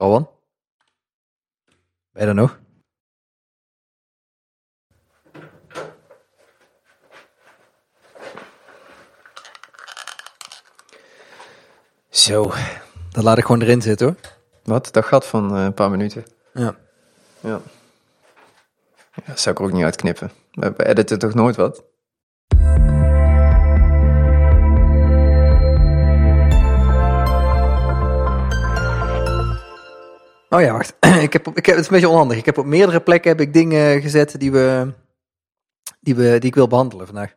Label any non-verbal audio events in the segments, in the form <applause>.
Rowan? Ben je er nog? Zo, dan laat ik gewoon erin zitten hoor. Wat? Dat gat van eh, een paar minuten. Ja. Ja. ja. Dat zou ik er ook niet uitknippen. We editen toch nooit wat? Oh ja, wacht. <clears throat> ik heb, ik heb, het is een beetje onhandig. Ik heb op meerdere plekken heb ik dingen gezet die, we, die, we, die ik wil behandelen vandaag.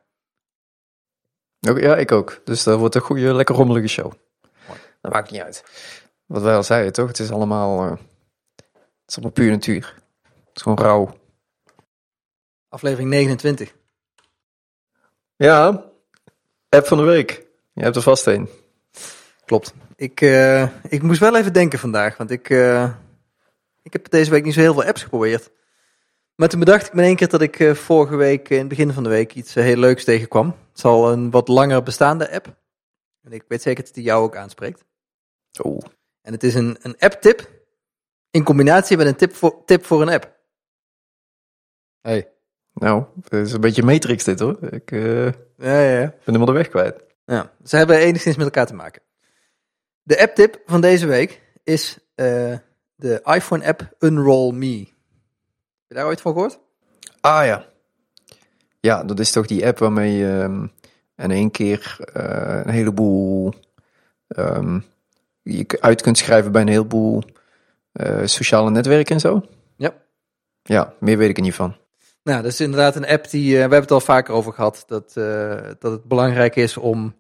Ook- Ja, ik ook. Dus dat wordt een goede, lekker rommelige show. Dat maakt niet uit. Wat wij al zeiden, toch? Het is allemaal... eh, het is allemaal puur natuur. Het is gewoon rauw. Aflevering 29. Ja. App van de week. Je hebt er vast een. Klopt. Ik, eh, ik moest wel even denken vandaag, want ik, eh, ik heb deze week niet zo heel veel apps geprobeerd. Maar toen bedacht ik me in één keer dat ik eh, vorige week, eh, in het begin van de week, iets eh, heel leuks tegenkwam. Het is al een wat langer bestaande app. En ik weet zeker dat die jou ook aanspreekt. Oh. En het is een, een app-tip in combinatie met een tip voor, tip voor een app. Hey. Nou, het is een beetje Matrix dit hoor. Ik eh, Ja, ja, ja. ben helemaal de weg kwijt. Ja, ze hebben enigszins met elkaar te maken. De app-tip van deze week is de iPhone-app Unroll Me. Heb je daar ooit van gehoord? Ah ja. Ja, dat is toch die app waarmee je ehm, in één keer eh, een heleboel ehm, je uit kunt schrijven bij een heleboel eh, sociale netwerken en zo. Ja. Ja, meer weet ik er niet van. Nou, dat is inderdaad een app die, eh, we hebben het al vaker over gehad, dat, dat het belangrijk is om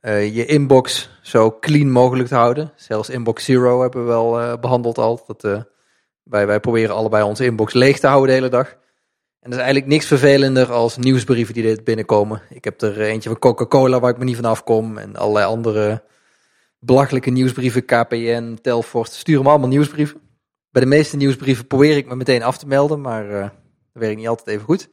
eh, je inbox zo clean mogelijk te houden. Zelfs inbox zero hebben we wel eh, behandeld al. Dat, eh, wij, wij proberen allebei onze inbox leeg te houden de hele dag. En dat is eigenlijk niks vervelender als nieuwsbrieven die dit binnenkomen. Ik heb er eentje van Coca-Cola waar ik me niet van afkom. En allerlei andere belachelijke nieuwsbrieven, KPN, Telfort. Stuur me allemaal nieuwsbrieven. Bij de meeste nieuwsbrieven probeer ik me meteen af te melden, maar dat werkt niet altijd even goed.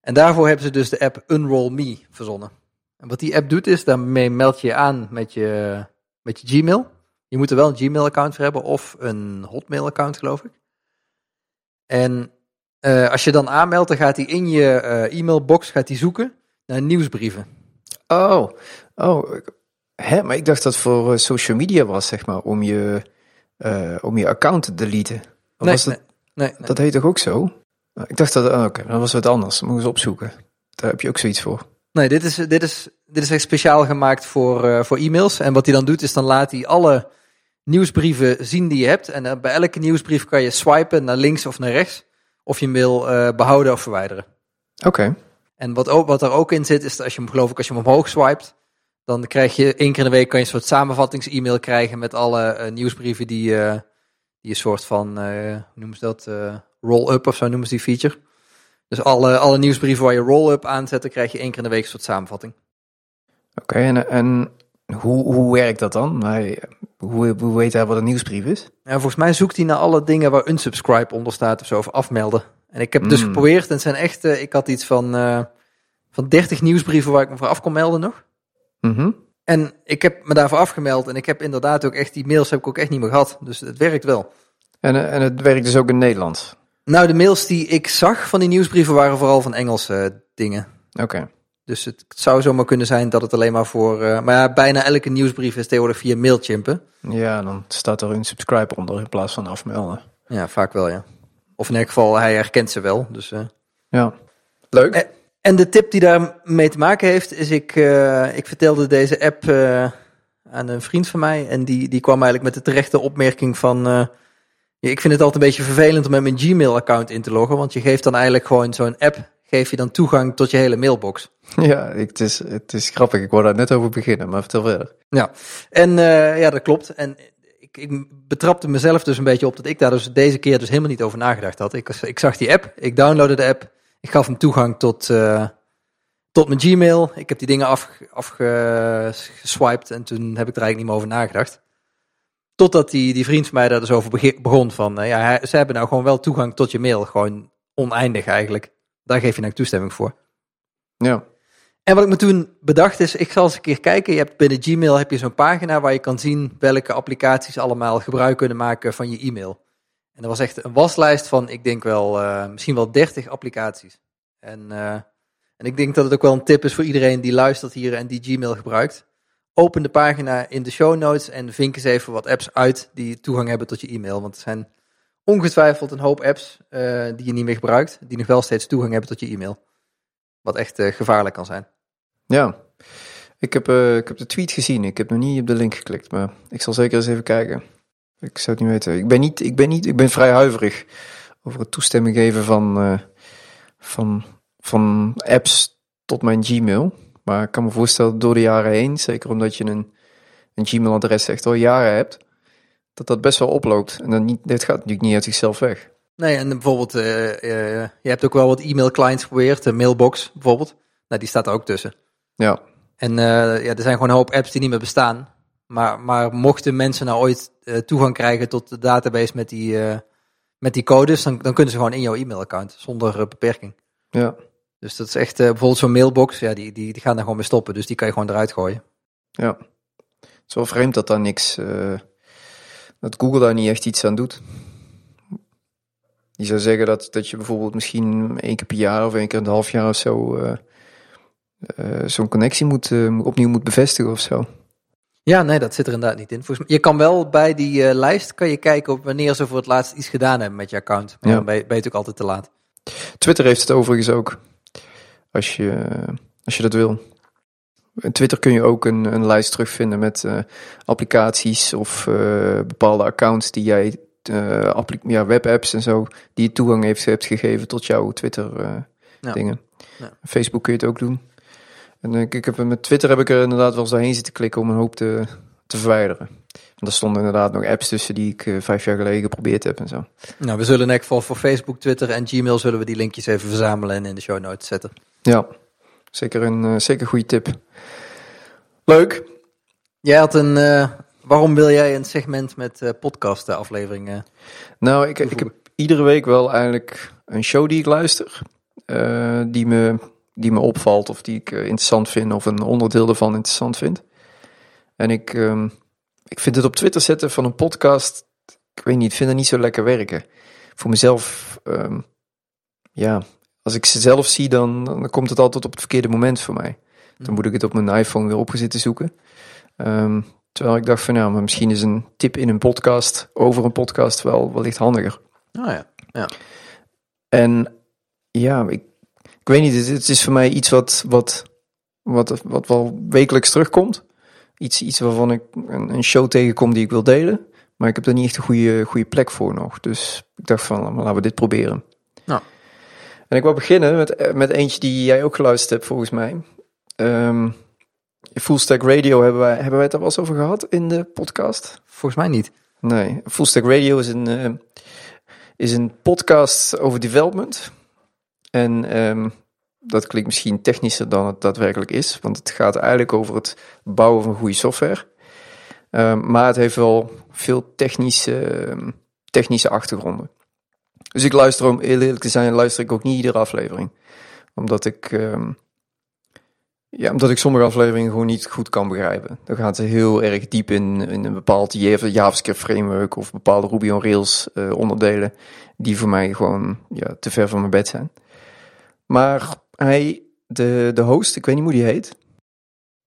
En daarvoor hebben ze dus de app Unroll Me verzonnen. En wat die app doet is, daarmee meld je je aan met je, met je Gmail. Je moet er wel een Gmail-account voor hebben of een Hotmail-account, geloof ik. En eh, als je dan aanmeldt, dan gaat hij in je eh, e-mailbox gaat hij zoeken naar nieuwsbrieven. Oh, oh. Hè, maar ik dacht dat voor eh, social media was, zeg maar, om je, om je account te deleten. Of Nee, was dat, nee, nee, dat heet toch ook zo? Ik dacht dat, oh, oké, dat was wat anders. Moet eens opzoeken. Daar heb je ook zoiets voor. Nee, dit is, dit is, dit is echt speciaal gemaakt voor, eh, voor e-mails. En wat hij dan doet, is dan laat hij alle nieuwsbrieven zien die je hebt. En eh, bij elke nieuwsbrief kan je swipen naar links of naar rechts. Of je hem wil eh, behouden of verwijderen. Oké. En wat, ook, wat er ook in zit, is dat als je hem, geloof ik, als je hem omhoog swipet, dan krijg je één keer in de week kan je een soort samenvattings-e-mail krijgen met alle nieuwsbrieven die, die een soort van, hoe noemen ze dat, roll-up of zo noemen ze die feature. Dus alle, alle nieuwsbrieven waar je roll-up aanzet, dan krijg je één keer in de week een soort samenvatting. Oké, en, en hoe, hoe werkt dat dan? Hoe, hoe weet hij wat een nieuwsbrief is? Ja, volgens mij zoekt hij naar alle dingen waar unsubscribe onder staat of zo, of afmelden. En ik heb het dus Mm. geprobeerd en het zijn echt, eh, ik had iets van, eh, van 30 nieuwsbrieven waar ik me voor af kon melden nog. Mhm. En ik heb me daarvoor afgemeld en ik heb inderdaad ook echt, die mails heb ik ook echt niet meer gehad. Dus het werkt wel. En, en het werkt dus ook in Nederland? Nou, de mails die ik zag van die nieuwsbrieven waren vooral van Engelse dingen. Oké. Dus het zou zomaar kunnen zijn dat het alleen maar voor... eh, maar ja, bijna elke nieuwsbrief is tegenwoordig via Mailchimp, hè? Ja, dan staat er een subscribe onder in plaats van afmelden. Ja, vaak wel, ja. Of in elk geval, hij herkent ze wel. Dus, eh. Ja. Leuk. En de tip die daarmee te maken heeft, is ik, eh, ik vertelde deze app eh, aan een vriend van mij. En die, die kwam eigenlijk met de terechte opmerking van... ik vind het altijd een beetje vervelend om met mijn Gmail-account in te loggen. Want je geeft dan eigenlijk gewoon zo'n app, geef je dan toegang tot je hele mailbox. Ja, ik- het is, het is grappig. Ik wou daar net over beginnen, maar vertel verder. Ja, en eh, ja, dat klopt. En ik, ik betrapte mezelf dus een beetje op dat ik daar dus deze keer dus helemaal niet over nagedacht had. Ik, ik zag die app, ik downloadde de app, ik gaf hem toegang tot, eh, tot mijn Gmail. Ik heb die dingen afgeswiped en toen heb ik er eigenlijk niet meer over nagedacht. Totdat die, die vriend van mij daar dus over begon van, eh, ja, hij- ze hebben nou gewoon wel toegang tot je mail. Gewoon oneindig eigenlijk. Daar geef je nou toestemming voor. Ja. En wat ik me toen bedacht is, ik zal eens een keer kijken. Je hebt binnen Gmail heb je zo'n pagina waar je kan zien welke applicaties allemaal gebruik kunnen maken van je e-mail. En dat was echt een waslijst van, ik denk wel, uh, misschien wel 30 applicaties. En, uh, en ik denk dat het ook wel een tip is voor iedereen die luistert hier en die Gmail gebruikt. Open de pagina in de show notes en vink eens even wat apps uit die toegang hebben tot je e-mail. Want er zijn ongetwijfeld een hoop apps uh, die je niet meer gebruikt, die nog wel steeds toegang hebben tot je e-mail. Wat echt gevaarlijk kan zijn. Ja, ik heb, ik heb de tweet gezien. Ik heb nog niet op de link geklikt, maar ik zal zeker eens even kijken. Ik zou het niet weten. Ik ben, niet, ik ben, niet, ik ben vrij huiverig over het toestemming geven van, van, van apps tot mijn Gmail. Maar ik kan me voorstellen door de jaren heen, zeker omdat je een, een Gmail-adres echt al jaren hebt, dat dat best wel oploopt. En dan niet, dit gaat natuurlijk niet uit zichzelf weg. Nee, en bijvoorbeeld, uh, uh, je hebt ook wel wat e-mail-clients geprobeerd, de Mailbox bijvoorbeeld. Nou, die staat er ook tussen. Ja. En ja, er zijn gewoon een hoop apps die niet meer bestaan. Maar, maar mochten mensen nou ooit toegang krijgen tot de database met die, met die codes, dan, dan kunnen ze gewoon in jouw e-mailaccount zonder beperking. Ja. Dus dat is echt bijvoorbeeld zo'n mailbox, ja, die, die, die gaan daar gewoon mee stoppen. Dus die kan je gewoon eruit gooien. Ja. Het is wel vreemd dat daar niks, dat Google daar niet echt iets aan doet. Je zou zeggen dat, dat je bijvoorbeeld misschien één keer per jaar of één keer in het half jaar of zo zo'n connectie moet, opnieuw moet bevestigen of zo. Ja, nee, dat zit er inderdaad niet in. Volgens mij, je kan wel bij die lijst kan je kijken op wanneer ze voor het laatst iets gedaan hebben met je account. Maar Ja. dan ben je, ben je natuurlijk altijd te laat. Twitter heeft het overigens ook. Als je, als je dat wil. In Twitter kun je ook een, een lijst terugvinden met eh, applicaties of eh, bepaalde accounts die jij, appli- ja, webapps en zo, die je toegang heeft, hebt gegeven tot jouw Twitter eh, Ja. Facebook kun je het ook doen. En ik heb, met Twitter heb ik er inderdaad wel eens doorheen zitten klikken om een hoop te, te verwijderen. Want er stonden inderdaad nog apps tussen die ik eh, vijf jaar geleden geprobeerd heb en zo. Nou, we zullen in elk geval voor Facebook, Twitter en Gmail zullen we die linkjes even verzamelen en in de show notes zetten. Ja, zeker een eh, zeker goede tip. Leuk. Jij had een, eh, waarom wil jij een segment met eh podcast afleveringen? Nou, ik, ik heb iedere week wel eigenlijk een show die ik luister. die, me, die me opvalt of die ik interessant vind of een onderdeel ervan interessant vind. En ik, ehm, ik vind het op Twitter zetten van een podcast, ik weet niet, ik vind het niet zo lekker werken. Voor mezelf, ehm, ja, als ik ze zelf zie, dan, dan komt het altijd op het verkeerde moment voor mij. Dan moet ik het op mijn iPhone weer op zitten zoeken. Ehm, terwijl ik dacht van, nou, maar misschien is een tip in een podcast over een podcast wel wellicht handiger. Oh ja. En ja, ik, ik weet niet, het, het is voor mij iets wat, wat, wat, wat wel wekelijks terugkomt. Iets, iets waarvan ik een, een show tegenkom die ik wil delen. Maar ik heb er niet echt een goede, goede plek voor nog. Dus ik dacht van, laten we dit proberen. Nou. En ik wil beginnen met, met eentje die jij ook geluisterd hebt, volgens mij. Ehm Full Stack Radio hebben wij, hebben wij het er wel eens over gehad in de podcast? Volgens mij niet. Nee, Full Stack Radio is een, eh, is een podcast over development. En ehm, dat klinkt misschien technischer dan het daadwerkelijk is, want het gaat eigenlijk over het bouwen van goede software. Ehm, maar het heeft wel veel technische, ehm, technische achtergronden. Dus ik luister, om eerlijk te zijn, luister ik ook niet iedere aflevering. Omdat ik, ehm, ja, omdat ik sommige afleveringen gewoon niet goed kan begrijpen. Dan gaan ze heel erg diep in, in een bepaald Java- JavaScript framework of bepaalde Ruby on Rails eh, onderdelen die voor mij gewoon ja, te ver van mijn bed zijn. Maar hij, de, de host, ik weet niet hoe die heet.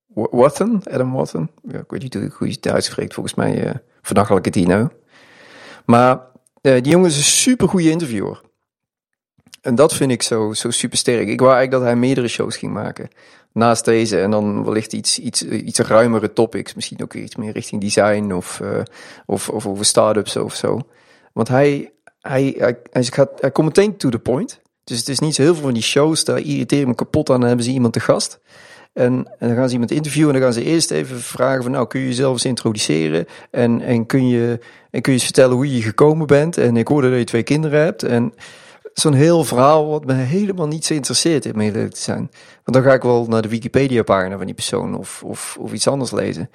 Wa- Watson, Adam Watson. Ik weet niet hoe je het uitspreekt. Volgens mij uh, vernachelijk het die nou. Maar eh, die jongen is een super goede interviewer. En dat vind ik zo, zo super sterk. Ik wou eigenlijk dat hij meerdere shows ging maken. Naast deze. En dan wellicht iets, iets, iets ruimere topics. Misschien ook iets meer richting design of, uh, of, of over start-ups of zo. Want hij, hij, hij, hij, gaat, hij komt meteen to the point. Dus het is niet zo heel veel van die shows. Daar irriteer ik me kapot aan. Dan hebben ze iemand te gast. En, en dan gaan ze iemand interviewen. En dan gaan ze eerst even vragen van nou kun je jezelf eens introduceren. En, en, kun je, en kun je eens vertellen hoe je gekomen bent. En ik hoorde dat je twee kinderen hebt. En zo'n heel verhaal wat me helemaal niet zo interesseert, om eerlijk te zijn. Want dan ga ik wel naar de Wikipedia-pagina van die persoon of, of, of iets anders lezen.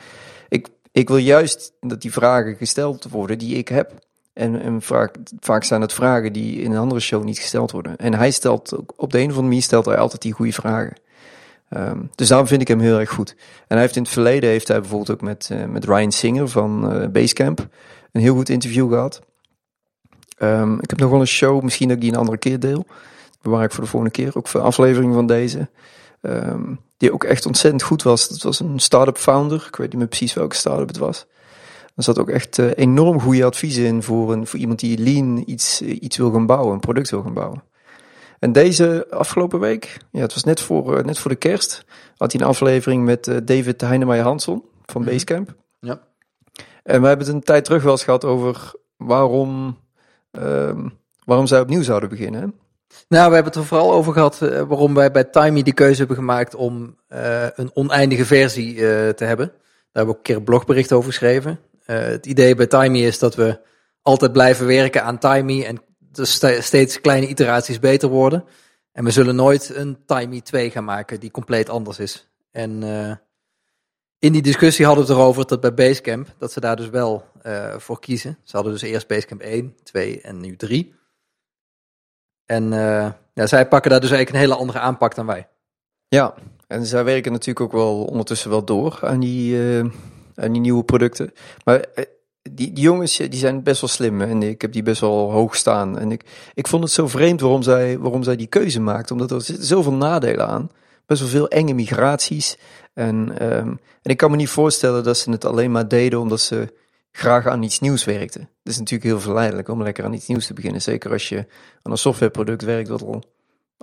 Ik, ik wil juist dat die vragen gesteld worden die ik heb. En, en vaak, vaak zijn het vragen die in een andere show niet gesteld worden. En hij stelt, op de een of andere manier stelt hij altijd die goede vragen. Ehm, dus daarom vind ik hem heel erg goed. En hij heeft in het verleden heeft hij bijvoorbeeld ook met, uh, met Ryan Singer van uh, Basecamp een heel goed interview gehad. Um, ik heb nog wel een show, misschien dat ik die een andere keer deel. Bewaar ik voor de volgende keer, ook voor aflevering van deze. Um, die ook echt ontzettend goed was. Dat was een start-up founder. Ik weet niet meer precies welke start-up het was. Er zat ook echt uh, enorm goede adviezen in voor, een, voor iemand die lean iets, iets wil gaan bouwen, een product wil gaan bouwen. En deze afgelopen week, ja, het was net voor, uh, net voor de kerst, had hij een aflevering met David Heinemeijer Hansson van Mhm. Basecamp. Ja. En we hebben het een tijd terug wel eens gehad over waarom, um, waarom zij opnieuw zouden beginnen. Hè? Nou, we hebben het er vooral over gehad uh, waarom wij bij Timey de keuze hebben gemaakt om uh, een oneindige versie uh, te hebben. Daar hebben we ook een keer een blogbericht over geschreven. Uh, het idee bij Timey is dat we altijd blijven werken aan Timey en dus steeds kleine iteraties beter worden. En we zullen nooit een Timey 2 gaan maken die compleet anders is. En uh, in die discussie hadden we het erover dat bij Basecamp, dat ze daar dus wel uh, voor kiezen. Ze hadden dus eerst Basecamp 1, 2 en nu 3. En ja, zij pakken daar dus eigenlijk een hele andere aanpak dan wij. Ja, en zij werken natuurlijk ook wel ondertussen wel door aan die, aan die nieuwe producten. Maar uh, die, die, jongens die zijn best wel slim en ik heb die best wel hoog staan. En ik, ik vond het zo vreemd waarom zij, waarom zij die keuze maakte, omdat er zoveel nadelen aan. Best wel veel enge migraties. En, um, en ik kan me niet voorstellen dat ze het alleen maar deden omdat ze graag aan iets nieuws werkten. Het is natuurlijk heel verleidelijk om lekker aan iets nieuws te beginnen. Zeker als je aan een softwareproduct werkt wat al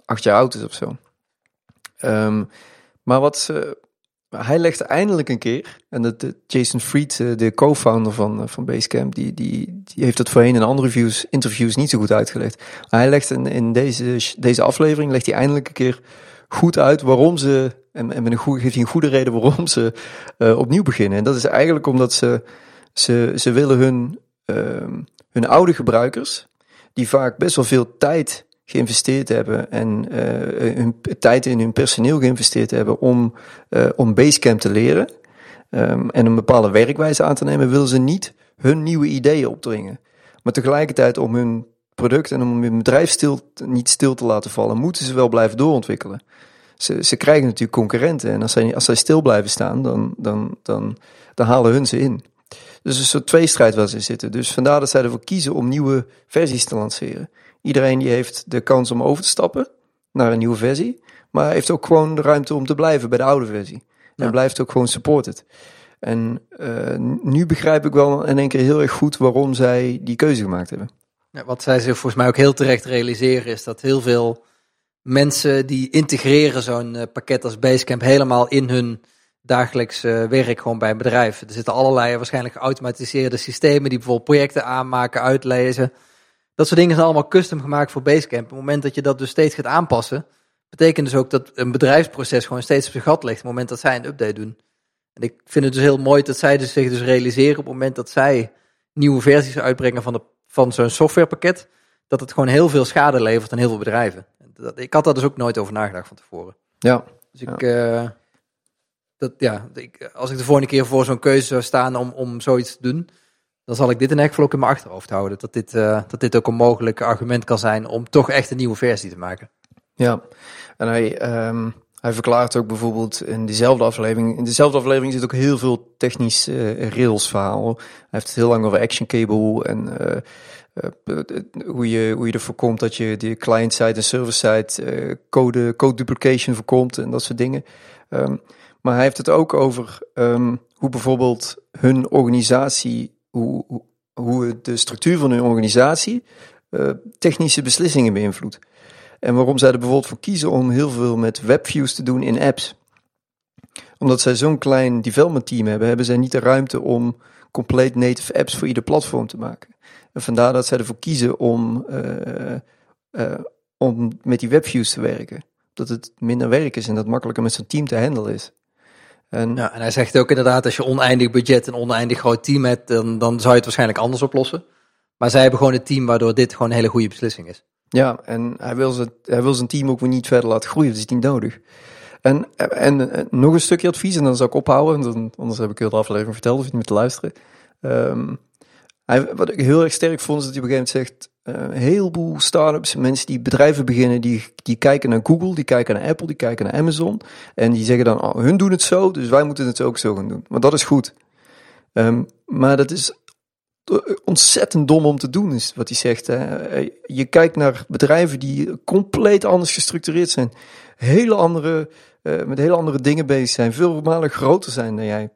acht jaar oud is of zo. Um, maar wat ze, hij legde eindelijk een keer, en dat, de Jason Fried, de co-founder van, van Basecamp, die, die, die heeft dat voorheen in andere reviews, interviews niet zo goed uitgelegd. Maar hij legt in, in deze, deze aflevering, legt hij eindelijk een keer goed uit waarom ze, en, en met een goede, geeft hij een goede reden waarom ze opnieuw beginnen. En dat is eigenlijk omdat ze, ze, ze willen hun, uh, hun oude gebruikers, die vaak best wel veel tijd geïnvesteerd hebben en uh, hun tijd in hun personeel geïnvesteerd hebben om, uh, om Basecamp te leren um, en een bepaalde werkwijze aan te nemen, willen ze niet hun nieuwe ideeën opdringen. Maar tegelijkertijd om hun product en om hun bedrijf stil, niet stil te laten vallen, moeten ze wel blijven doorontwikkelen. Ze, ze krijgen natuurlijk concurrenten en als zij, als zij stil blijven staan, dan, dan, dan, dan halen hun ze in. Dus een soort tweestrijd waar ze zitten. Dus vandaar dat zij ervoor kiezen om nieuwe versies te lanceren. Iedereen die heeft de kans om over te stappen naar een nieuwe versie. Maar heeft ook gewoon de ruimte om te blijven bij de oude versie. En ja. blijft ook gewoon supported. En uh, nu begrijp ik wel in één keer heel erg goed waarom zij die keuze gemaakt hebben. Ja, wat zij zich volgens mij ook heel terecht realiseren is dat heel veel mensen die integreren zo'n uh, pakket als Basecamp helemaal in hun dagelijks uh, werk gewoon bij een bedrijf. Er zitten allerlei waarschijnlijk geautomatiseerde systemen die bijvoorbeeld projecten aanmaken, uitlezen. Dat soort dingen zijn allemaal custom gemaakt voor Basecamp. Op het moment dat je dat dus steeds gaat aanpassen, betekent dus ook dat een bedrijfsproces gewoon steeds op zijn gat ligt. Op het moment dat zij een update doen. En ik vind het dus heel mooi dat zij dus zich dus realiseren op het moment dat zij nieuwe versies uitbrengen van, de, van zo'n softwarepakket, dat het gewoon heel veel schade levert aan heel veel bedrijven. Dat, ik had daar dus ook nooit over nagedacht van tevoren. Ja. Dus ik, ja. Uh, dat, ja, ik, als ik de volgende keer voor zo'n keuze zou staan om, om zoiets te doen, dan zal ik dit in ook in mijn achterhoofd houden. Dat dit, uh, dat dit ook een mogelijk argument kan zijn om toch echt een nieuwe versie te maken. Ja, en hij, um, hij verklaart ook bijvoorbeeld in diezelfde aflevering. In dezelfde aflevering zit ook heel veel technisch uh, rails verhaal. Hij heeft het heel lang over action cable en uh, hoe, je, hoe je ervoor komt dat je die client-side en server-side code, code duplication voorkomt en dat soort dingen. Um, maar hij heeft het ook over um, hoe bijvoorbeeld hun organisatie hoe, hoe de structuur van hun organisatie uh, technische beslissingen beïnvloedt. En waarom zij er bijvoorbeeld voor kiezen om heel veel met webviews te doen in apps. Omdat zij zo'n klein development team hebben, hebben zij niet de ruimte om compleet native apps voor ieder platform te maken. En vandaar dat zij ervoor kiezen om, uh, uh, om met die webviews te werken. Dat het minder werk is en dat makkelijker met zo'n team te handelen is. En, ja, en hij zegt ook inderdaad, als je oneindig budget en oneindig groot team hebt, dan, dan zou je het waarschijnlijk anders oplossen. Maar zij hebben gewoon een team waardoor dit gewoon een hele goede beslissing is. Ja, en hij wil, zijn, hij wil zijn team ook weer niet verder laten groeien, dat is niet nodig. En, en, en nog een stukje advies, en dan zou ik ophouden, anders heb ik heel de aflevering verteld, of je niet meer te luisteren. Um, Hij, wat ik heel erg sterk vond, is dat hij op een gegeven moment zegt... eh, een heleboel start-ups, mensen die bedrijven beginnen... Die, die kijken naar Google, die kijken naar Apple, die kijken naar Amazon... en die zeggen dan, oh, hun doen het zo, dus wij moeten het ook zo gaan doen. Want dat is goed. Ehm, maar dat is ontzettend dom om te doen, is wat hij zegt. Hè. Je kijkt naar bedrijven die compleet anders gestructureerd zijn. Hele andere, eh, met hele andere dingen bezig zijn. Veel malen groter zijn dan jij.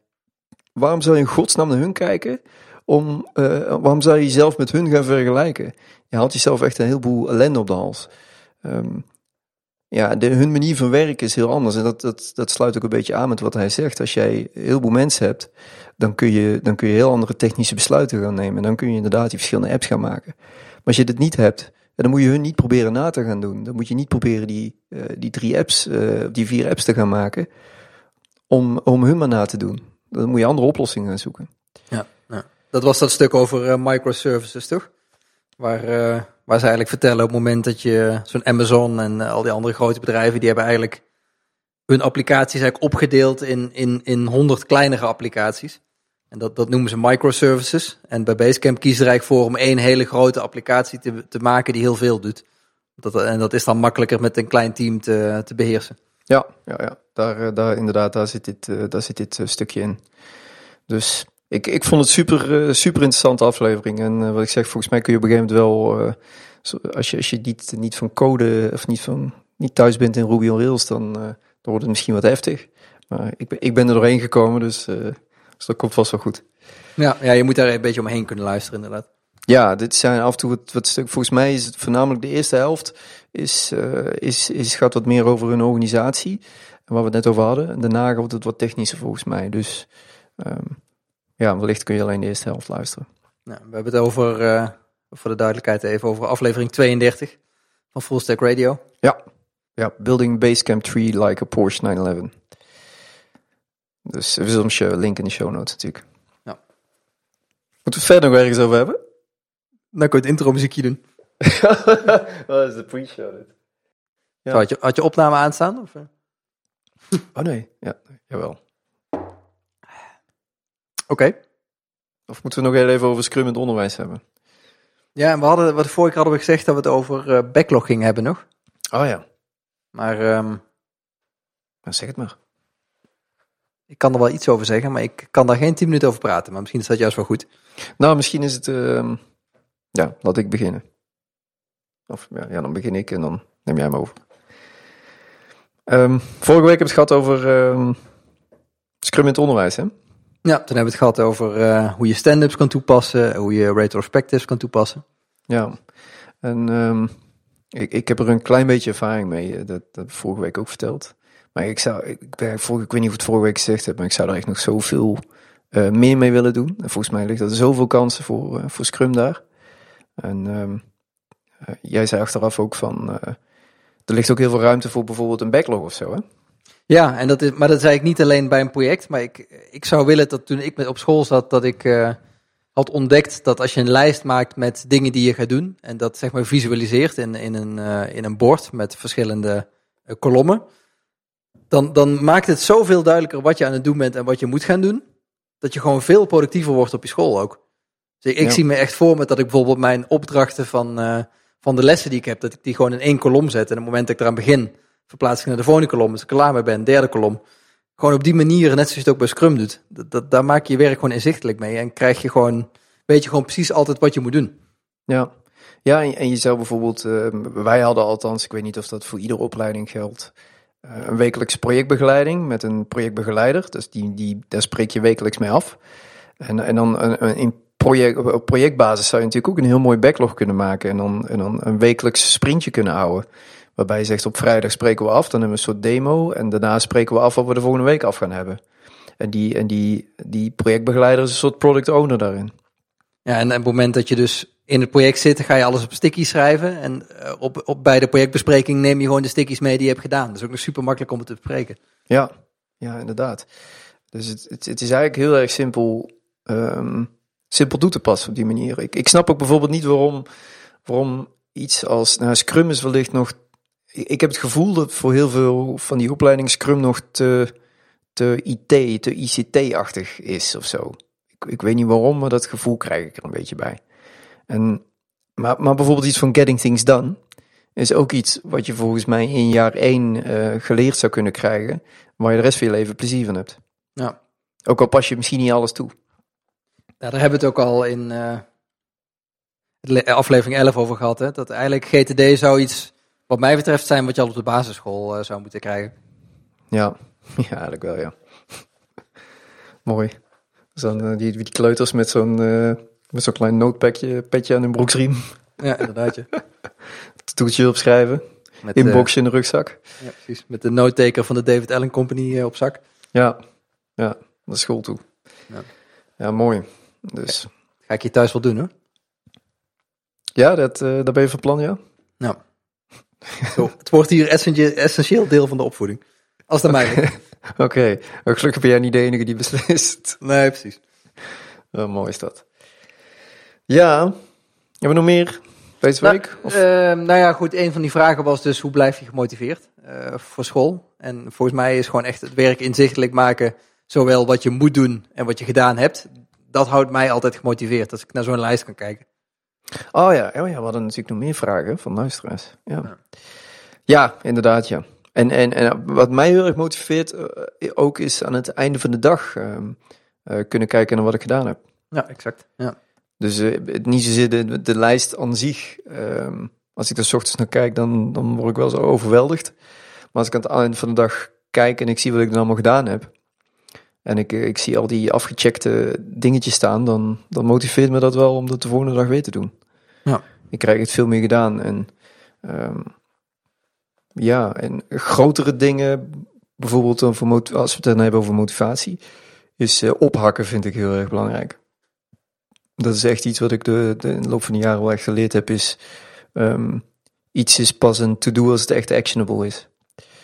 Waarom zou je in godsnaam naar hun kijken? Om, eh, waarom zou je jezelf met hun gaan vergelijken? Je haalt jezelf echt een heleboel ellende op de hals. Ehm, ja, de, hun manier van werken is heel anders. En dat, dat, dat sluit ook een beetje aan met wat hij zegt. Als jij een heleboel mensen hebt, dan kun, je, dan kun je heel andere technische besluiten gaan nemen. Dan kun je inderdaad die verschillende apps gaan maken. Maar als je dit niet hebt, dan moet je hun niet proberen na te gaan doen. Dan moet je niet proberen die, uh, die drie apps, uh, die vier apps te gaan maken. Om, om hun maar na te doen. Dan moet je andere oplossingen gaan zoeken. Dat was dat stuk over uh, microservices, toch? Waar, waar ze eigenlijk vertellen op het moment dat je zo'n Amazon en al die andere grote bedrijven, die hebben eigenlijk hun applicaties eigenlijk opgedeeld in, in, in honderd kleinere applicaties. En dat, dat noemen ze microservices. En bij Basecamp kiezen er eigenlijk voor om één hele grote applicatie te, te maken die heel veel doet. Dat, en dat is dan makkelijker met een klein team te, te beheersen. Ja, ja, ja. Daar, daar inderdaad, daar zit dit, daar zit dit stukje in. Dus ik, ik vond het super, super interessante aflevering. En wat ik zeg, volgens mij kun je op een gegeven moment wel, als je, als je niet, niet van code of niet, van, niet thuis bent in Ruby on Rails, dan, dan wordt het misschien wat heftig. Maar ik ben, ik ben er doorheen gekomen, dus, dus dat komt vast wel goed. Ja, ja, je moet daar een beetje omheen kunnen luisteren inderdaad. Ja, dit zijn af en toe wat, wat stuk. Volgens mij is het voornamelijk de eerste helft is, uh, is, is, gaat wat meer over hun organisatie. En waar we het net over hadden. En daarna wordt het wat technischer volgens mij. Dus um, ja, wellicht kun je alleen de eerste helft luisteren. Nou, we hebben het over, uh, voor de duidelijkheid even, over aflevering 32 van Full Stack Radio. Ja, ja Building Basecamp Tree Like a Porsche 911. Dus we zullen je link in de show notes natuurlijk. Ja. Moeten we verder nog ergens over hebben? Dan kun je het intro muziekje doen. <laughs> Wat is de pre-show dit? Ja. Had, je, had je opname aanstaan? Of? Oh nee, ja, jawel. Oké. Okay. Of moeten we nog heel even over Scrum in het onderwijs hebben? Ja, en we hadden, wat vorige keer hadden we gezegd dat we het over uh, backlog gingen hebben nog. Oh ja. Maar... Um, zeg het maar. Ik kan er wel iets over zeggen, maar ik kan daar geen tien minuten over praten. Maar misschien is dat juist wel goed. Nou, misschien is het... Uh, ja, laat ik beginnen. Of ja, ja, dan begin ik en dan neem jij hem over. Um, vorige week heb ik het gehad over um, Scrum in het onderwijs, hè? Ja, toen hebben we het gehad over uh, hoe je stand-ups kan toepassen, hoe je retrospectives kan toepassen. Ja, en um, ik, ik heb er een klein beetje ervaring mee, dat, dat heb ik vorige week ook verteld. Maar ik zou, ik, ben, vorige, ik weet niet of het vorige week gezegd heb, maar ik zou er echt nog zoveel uh, meer mee willen doen. En volgens mij ligt er zoveel kansen voor, voor Scrum daar. En uh, jij zei achteraf ook van, er ligt ook heel veel ruimte voor bijvoorbeeld een backlog of zo, hè? Ja, en dat is, maar dat zei ik niet alleen bij een project, maar ik, ik zou willen dat toen ik met op school zat, dat ik had ontdekt dat als je een lijst maakt met dingen die je gaat doen, en dat zeg maar visualiseert in, in, een, in een bord met verschillende kolommen, dan, dan maakt het zoveel duidelijker wat je aan het doen bent en wat je moet gaan doen. Dat je gewoon veel productiever wordt op je school ook. Dus ik, ja. zie me echt voor me dat ik bijvoorbeeld mijn opdrachten van, van de lessen die ik heb, dat ik die gewoon in één kolom zet. En op het moment dat ik eraan begin, verplaats ik naar de volgende kolom. Als ik klaar mee ben, derde kolom. Gewoon op die manier, net zoals je het ook bij Scrum doet. Dat, dat, daar maak je je werk gewoon inzichtelijk mee. En krijg je gewoon, weet je gewoon precies altijd wat je moet doen. Ja, ja en, je zou bijvoorbeeld, uh, wij hadden althans, ik weet niet of dat voor iedere opleiding geldt, uh, een wekelijkse projectbegeleiding met een projectbegeleider. Dus die, die, daar spreek je wekelijks mee af. En, en dan een, een, in project, op projectbasis zou je natuurlijk ook een heel mooi backlog kunnen maken. En dan, en dan een wekelijks sprintje kunnen houden. Waarbij je zegt op vrijdag spreken we af, dan hebben we een soort demo. En daarna spreken we af wat we de volgende week af gaan hebben. En die, en die, die projectbegeleider is een soort product owner daarin. Ja, en op het moment dat je dus in het project zit, ga je alles op stickies schrijven. En uh, op, op, bij de projectbespreking neem je gewoon de stickies mee die je hebt gedaan. Dat is ook nog super makkelijk om het te bespreken. Ja, ja inderdaad. Dus het, het, het is eigenlijk heel erg simpel, um, simpel toe te passen op die manier. Ik, ik snap ook bijvoorbeeld niet waarom, waarom iets als nou, Scrum is wellicht nog. Ik heb het gevoel dat voor heel veel van die opleidingen Scrum nog te, te IT, te ICT-achtig is of zo. ik, ik weet niet waarom, maar dat gevoel krijg ik er een beetje bij. En, maar, maar bijvoorbeeld iets van Getting Things Done is ook iets wat je volgens mij in jaar één eh, geleerd zou kunnen krijgen, waar je de rest van je leven plezier van hebt. Ja. Ook al pas je misschien niet alles toe. Ja, daar hebben we het ook al in eh, le- aflevering 11 over gehad. Hè? Dat eigenlijk GTD zou iets, wat mij betreft, zijn wat je al op de basisschool eh, zou moeten krijgen. Ja, <laughs> ja eigenlijk wel, ja. <laughs> Mooi. Dus dan eh, die, die kleuters met zo'n eh, met zo'n klein notepadje petje aan hun broeksriem. <laughs> Ja, inderdaad. Ja. Toetje opschrijven. Met, Inboxje in de rugzak. ja, precies. Met de noodteken van de David Allen Company op zak. Ja, ja, naar school toe. Ja. Ja, mooi. Dus Ga ik je thuis wel doen hoor. ja, dat, daar ben je van plan, ja? Nou, zo, het wordt hier essentieel, deel van de opvoeding. Als aan mij ligt. <laughs> Oké, Maar gelukkig ben jij niet de enige die beslist. Nee, precies. Oh, mooi is dat. Ja, hebben we nog meer deze Nou, week? Of? eh, nou ja, goed. Een van die vragen was dus hoe blijf je gemotiveerd eh, voor school? En volgens mij is gewoon echt het werk inzichtelijk maken, zowel wat je moet doen en wat je gedaan hebt. Dat houdt mij altijd gemotiveerd als ik naar zo'n lijst kan kijken. Oh ja, oh ja, we hadden natuurlijk nog meer vragen van luisteraars. Ja, Ja. ja. inderdaad, ja. En, en, en wat mij heel erg motiveert eh, ook is aan het einde van de dag eh, kunnen kijken naar wat ik gedaan heb. Ja, exact. Ja. Dus eh, het niet zozeer de, de lijst aan zich. ehm, als ik er 's ochtends naar kijk, dan, dan word ik wel zo overweldigd. Maar als ik aan het einde van de dag kijk en ik zie wat ik dan allemaal gedaan heb. En ik, eh, ik zie al die afgecheckte dingetjes staan, dan, dan motiveert me dat wel om dat de volgende dag weer te doen. Ja. Ik krijg het veel meer gedaan. En ehm, ja, en grotere dingen, bijvoorbeeld dan voor als we het dan hebben over motivatie, is eh, ophakken vind ik heel erg belangrijk. Dat is echt iets wat ik de, de, in de loop van de jaren wel echt geleerd heb, is ehm, iets is pas een to-do als het echt actionable is.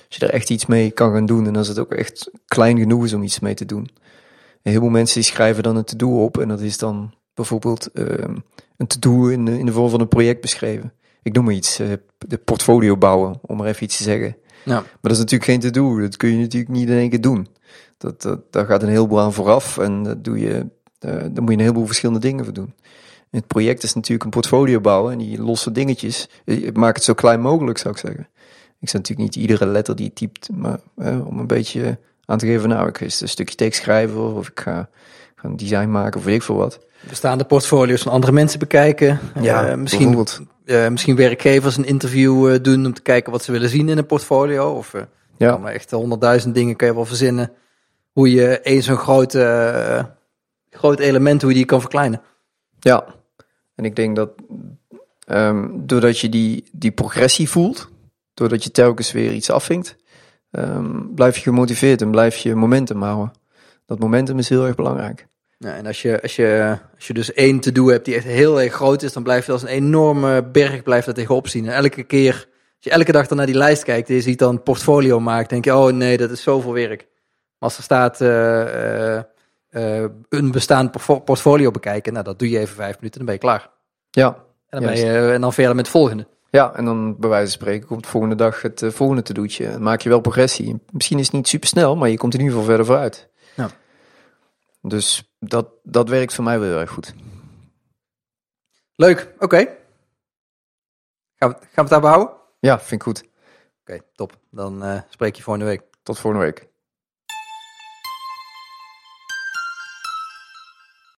Als je er echt iets mee kan gaan doen en als het ook echt klein genoeg is om iets mee te doen. En heel veel mensen die schrijven dan een to-do op en dat is dan bijvoorbeeld ehm, een to-do in, de- in de vorm van een project beschreven. Ik noem maar iets, eh, de portfolio bouwen, om maar even iets te zeggen. Ja. Maar dat is natuurlijk geen to-do, dat kun je natuurlijk niet in één keer doen. Dat, dat, daar gaat een heleboel aan vooraf en dat doe je, eh, daar moet je een heleboel verschillende dingen voor doen. En het project is natuurlijk een portfolio bouwen en die losse dingetjes, eh, maak het zo klein mogelijk zou ik zeggen. Ik zou natuurlijk niet iedere letter die je typt, maar eh, om een beetje aan te geven, nou ik ga een stukje tekst schrijven of ik ga, ga een design maken of weet ik veel wat. Bestaande portfolio's van andere mensen bekijken. Eh, misschien, eh, misschien werkgevers een interview eh, doen om te kijken wat ze willen zien in een portfolio. Of Ja. maar echt honderdduizend dingen kan je wel verzinnen. Hoe je één zo'n groot, groot element, hoe je die kan verkleinen. Ja, en ik denk dat ehm, doordat je die, die progressie voelt, doordat je telkens weer iets afvinkt, ehm, blijf je gemotiveerd en blijf je momentum houden. Dat momentum is heel erg belangrijk. Ja, en als je, als, je, als je dus één to-do hebt die echt heel erg groot is, dan blijf je als een enorme berg blijft dat tegenop zien. En elke keer, als je elke dag dan naar die lijst kijkt en je ziet dan een portfolio maakt, denk je, oh nee, dat is zoveel werk. Maar als er staat eh, eh, eh, een bestaand portfo- portfolio bekijken, nou dat doe je even vijf minuten, dan ben je klaar. Ja, En dan, ben je, en dan verder met het volgende. Ja en dan bij wijze van spreken komt de volgende dag het eh, volgende te doetje. Dan maak je wel progressie. Misschien is het niet super snel, maar je komt in ieder geval verder vooruit. Ja. Dus dat, dat werkt voor mij wel heel erg goed. Leuk, oké. Gaan, we, gaan we het daarbij houden? Oké, Ja, vind ik goed. top. Dan eh, spreek je volgende week. Tot volgende week.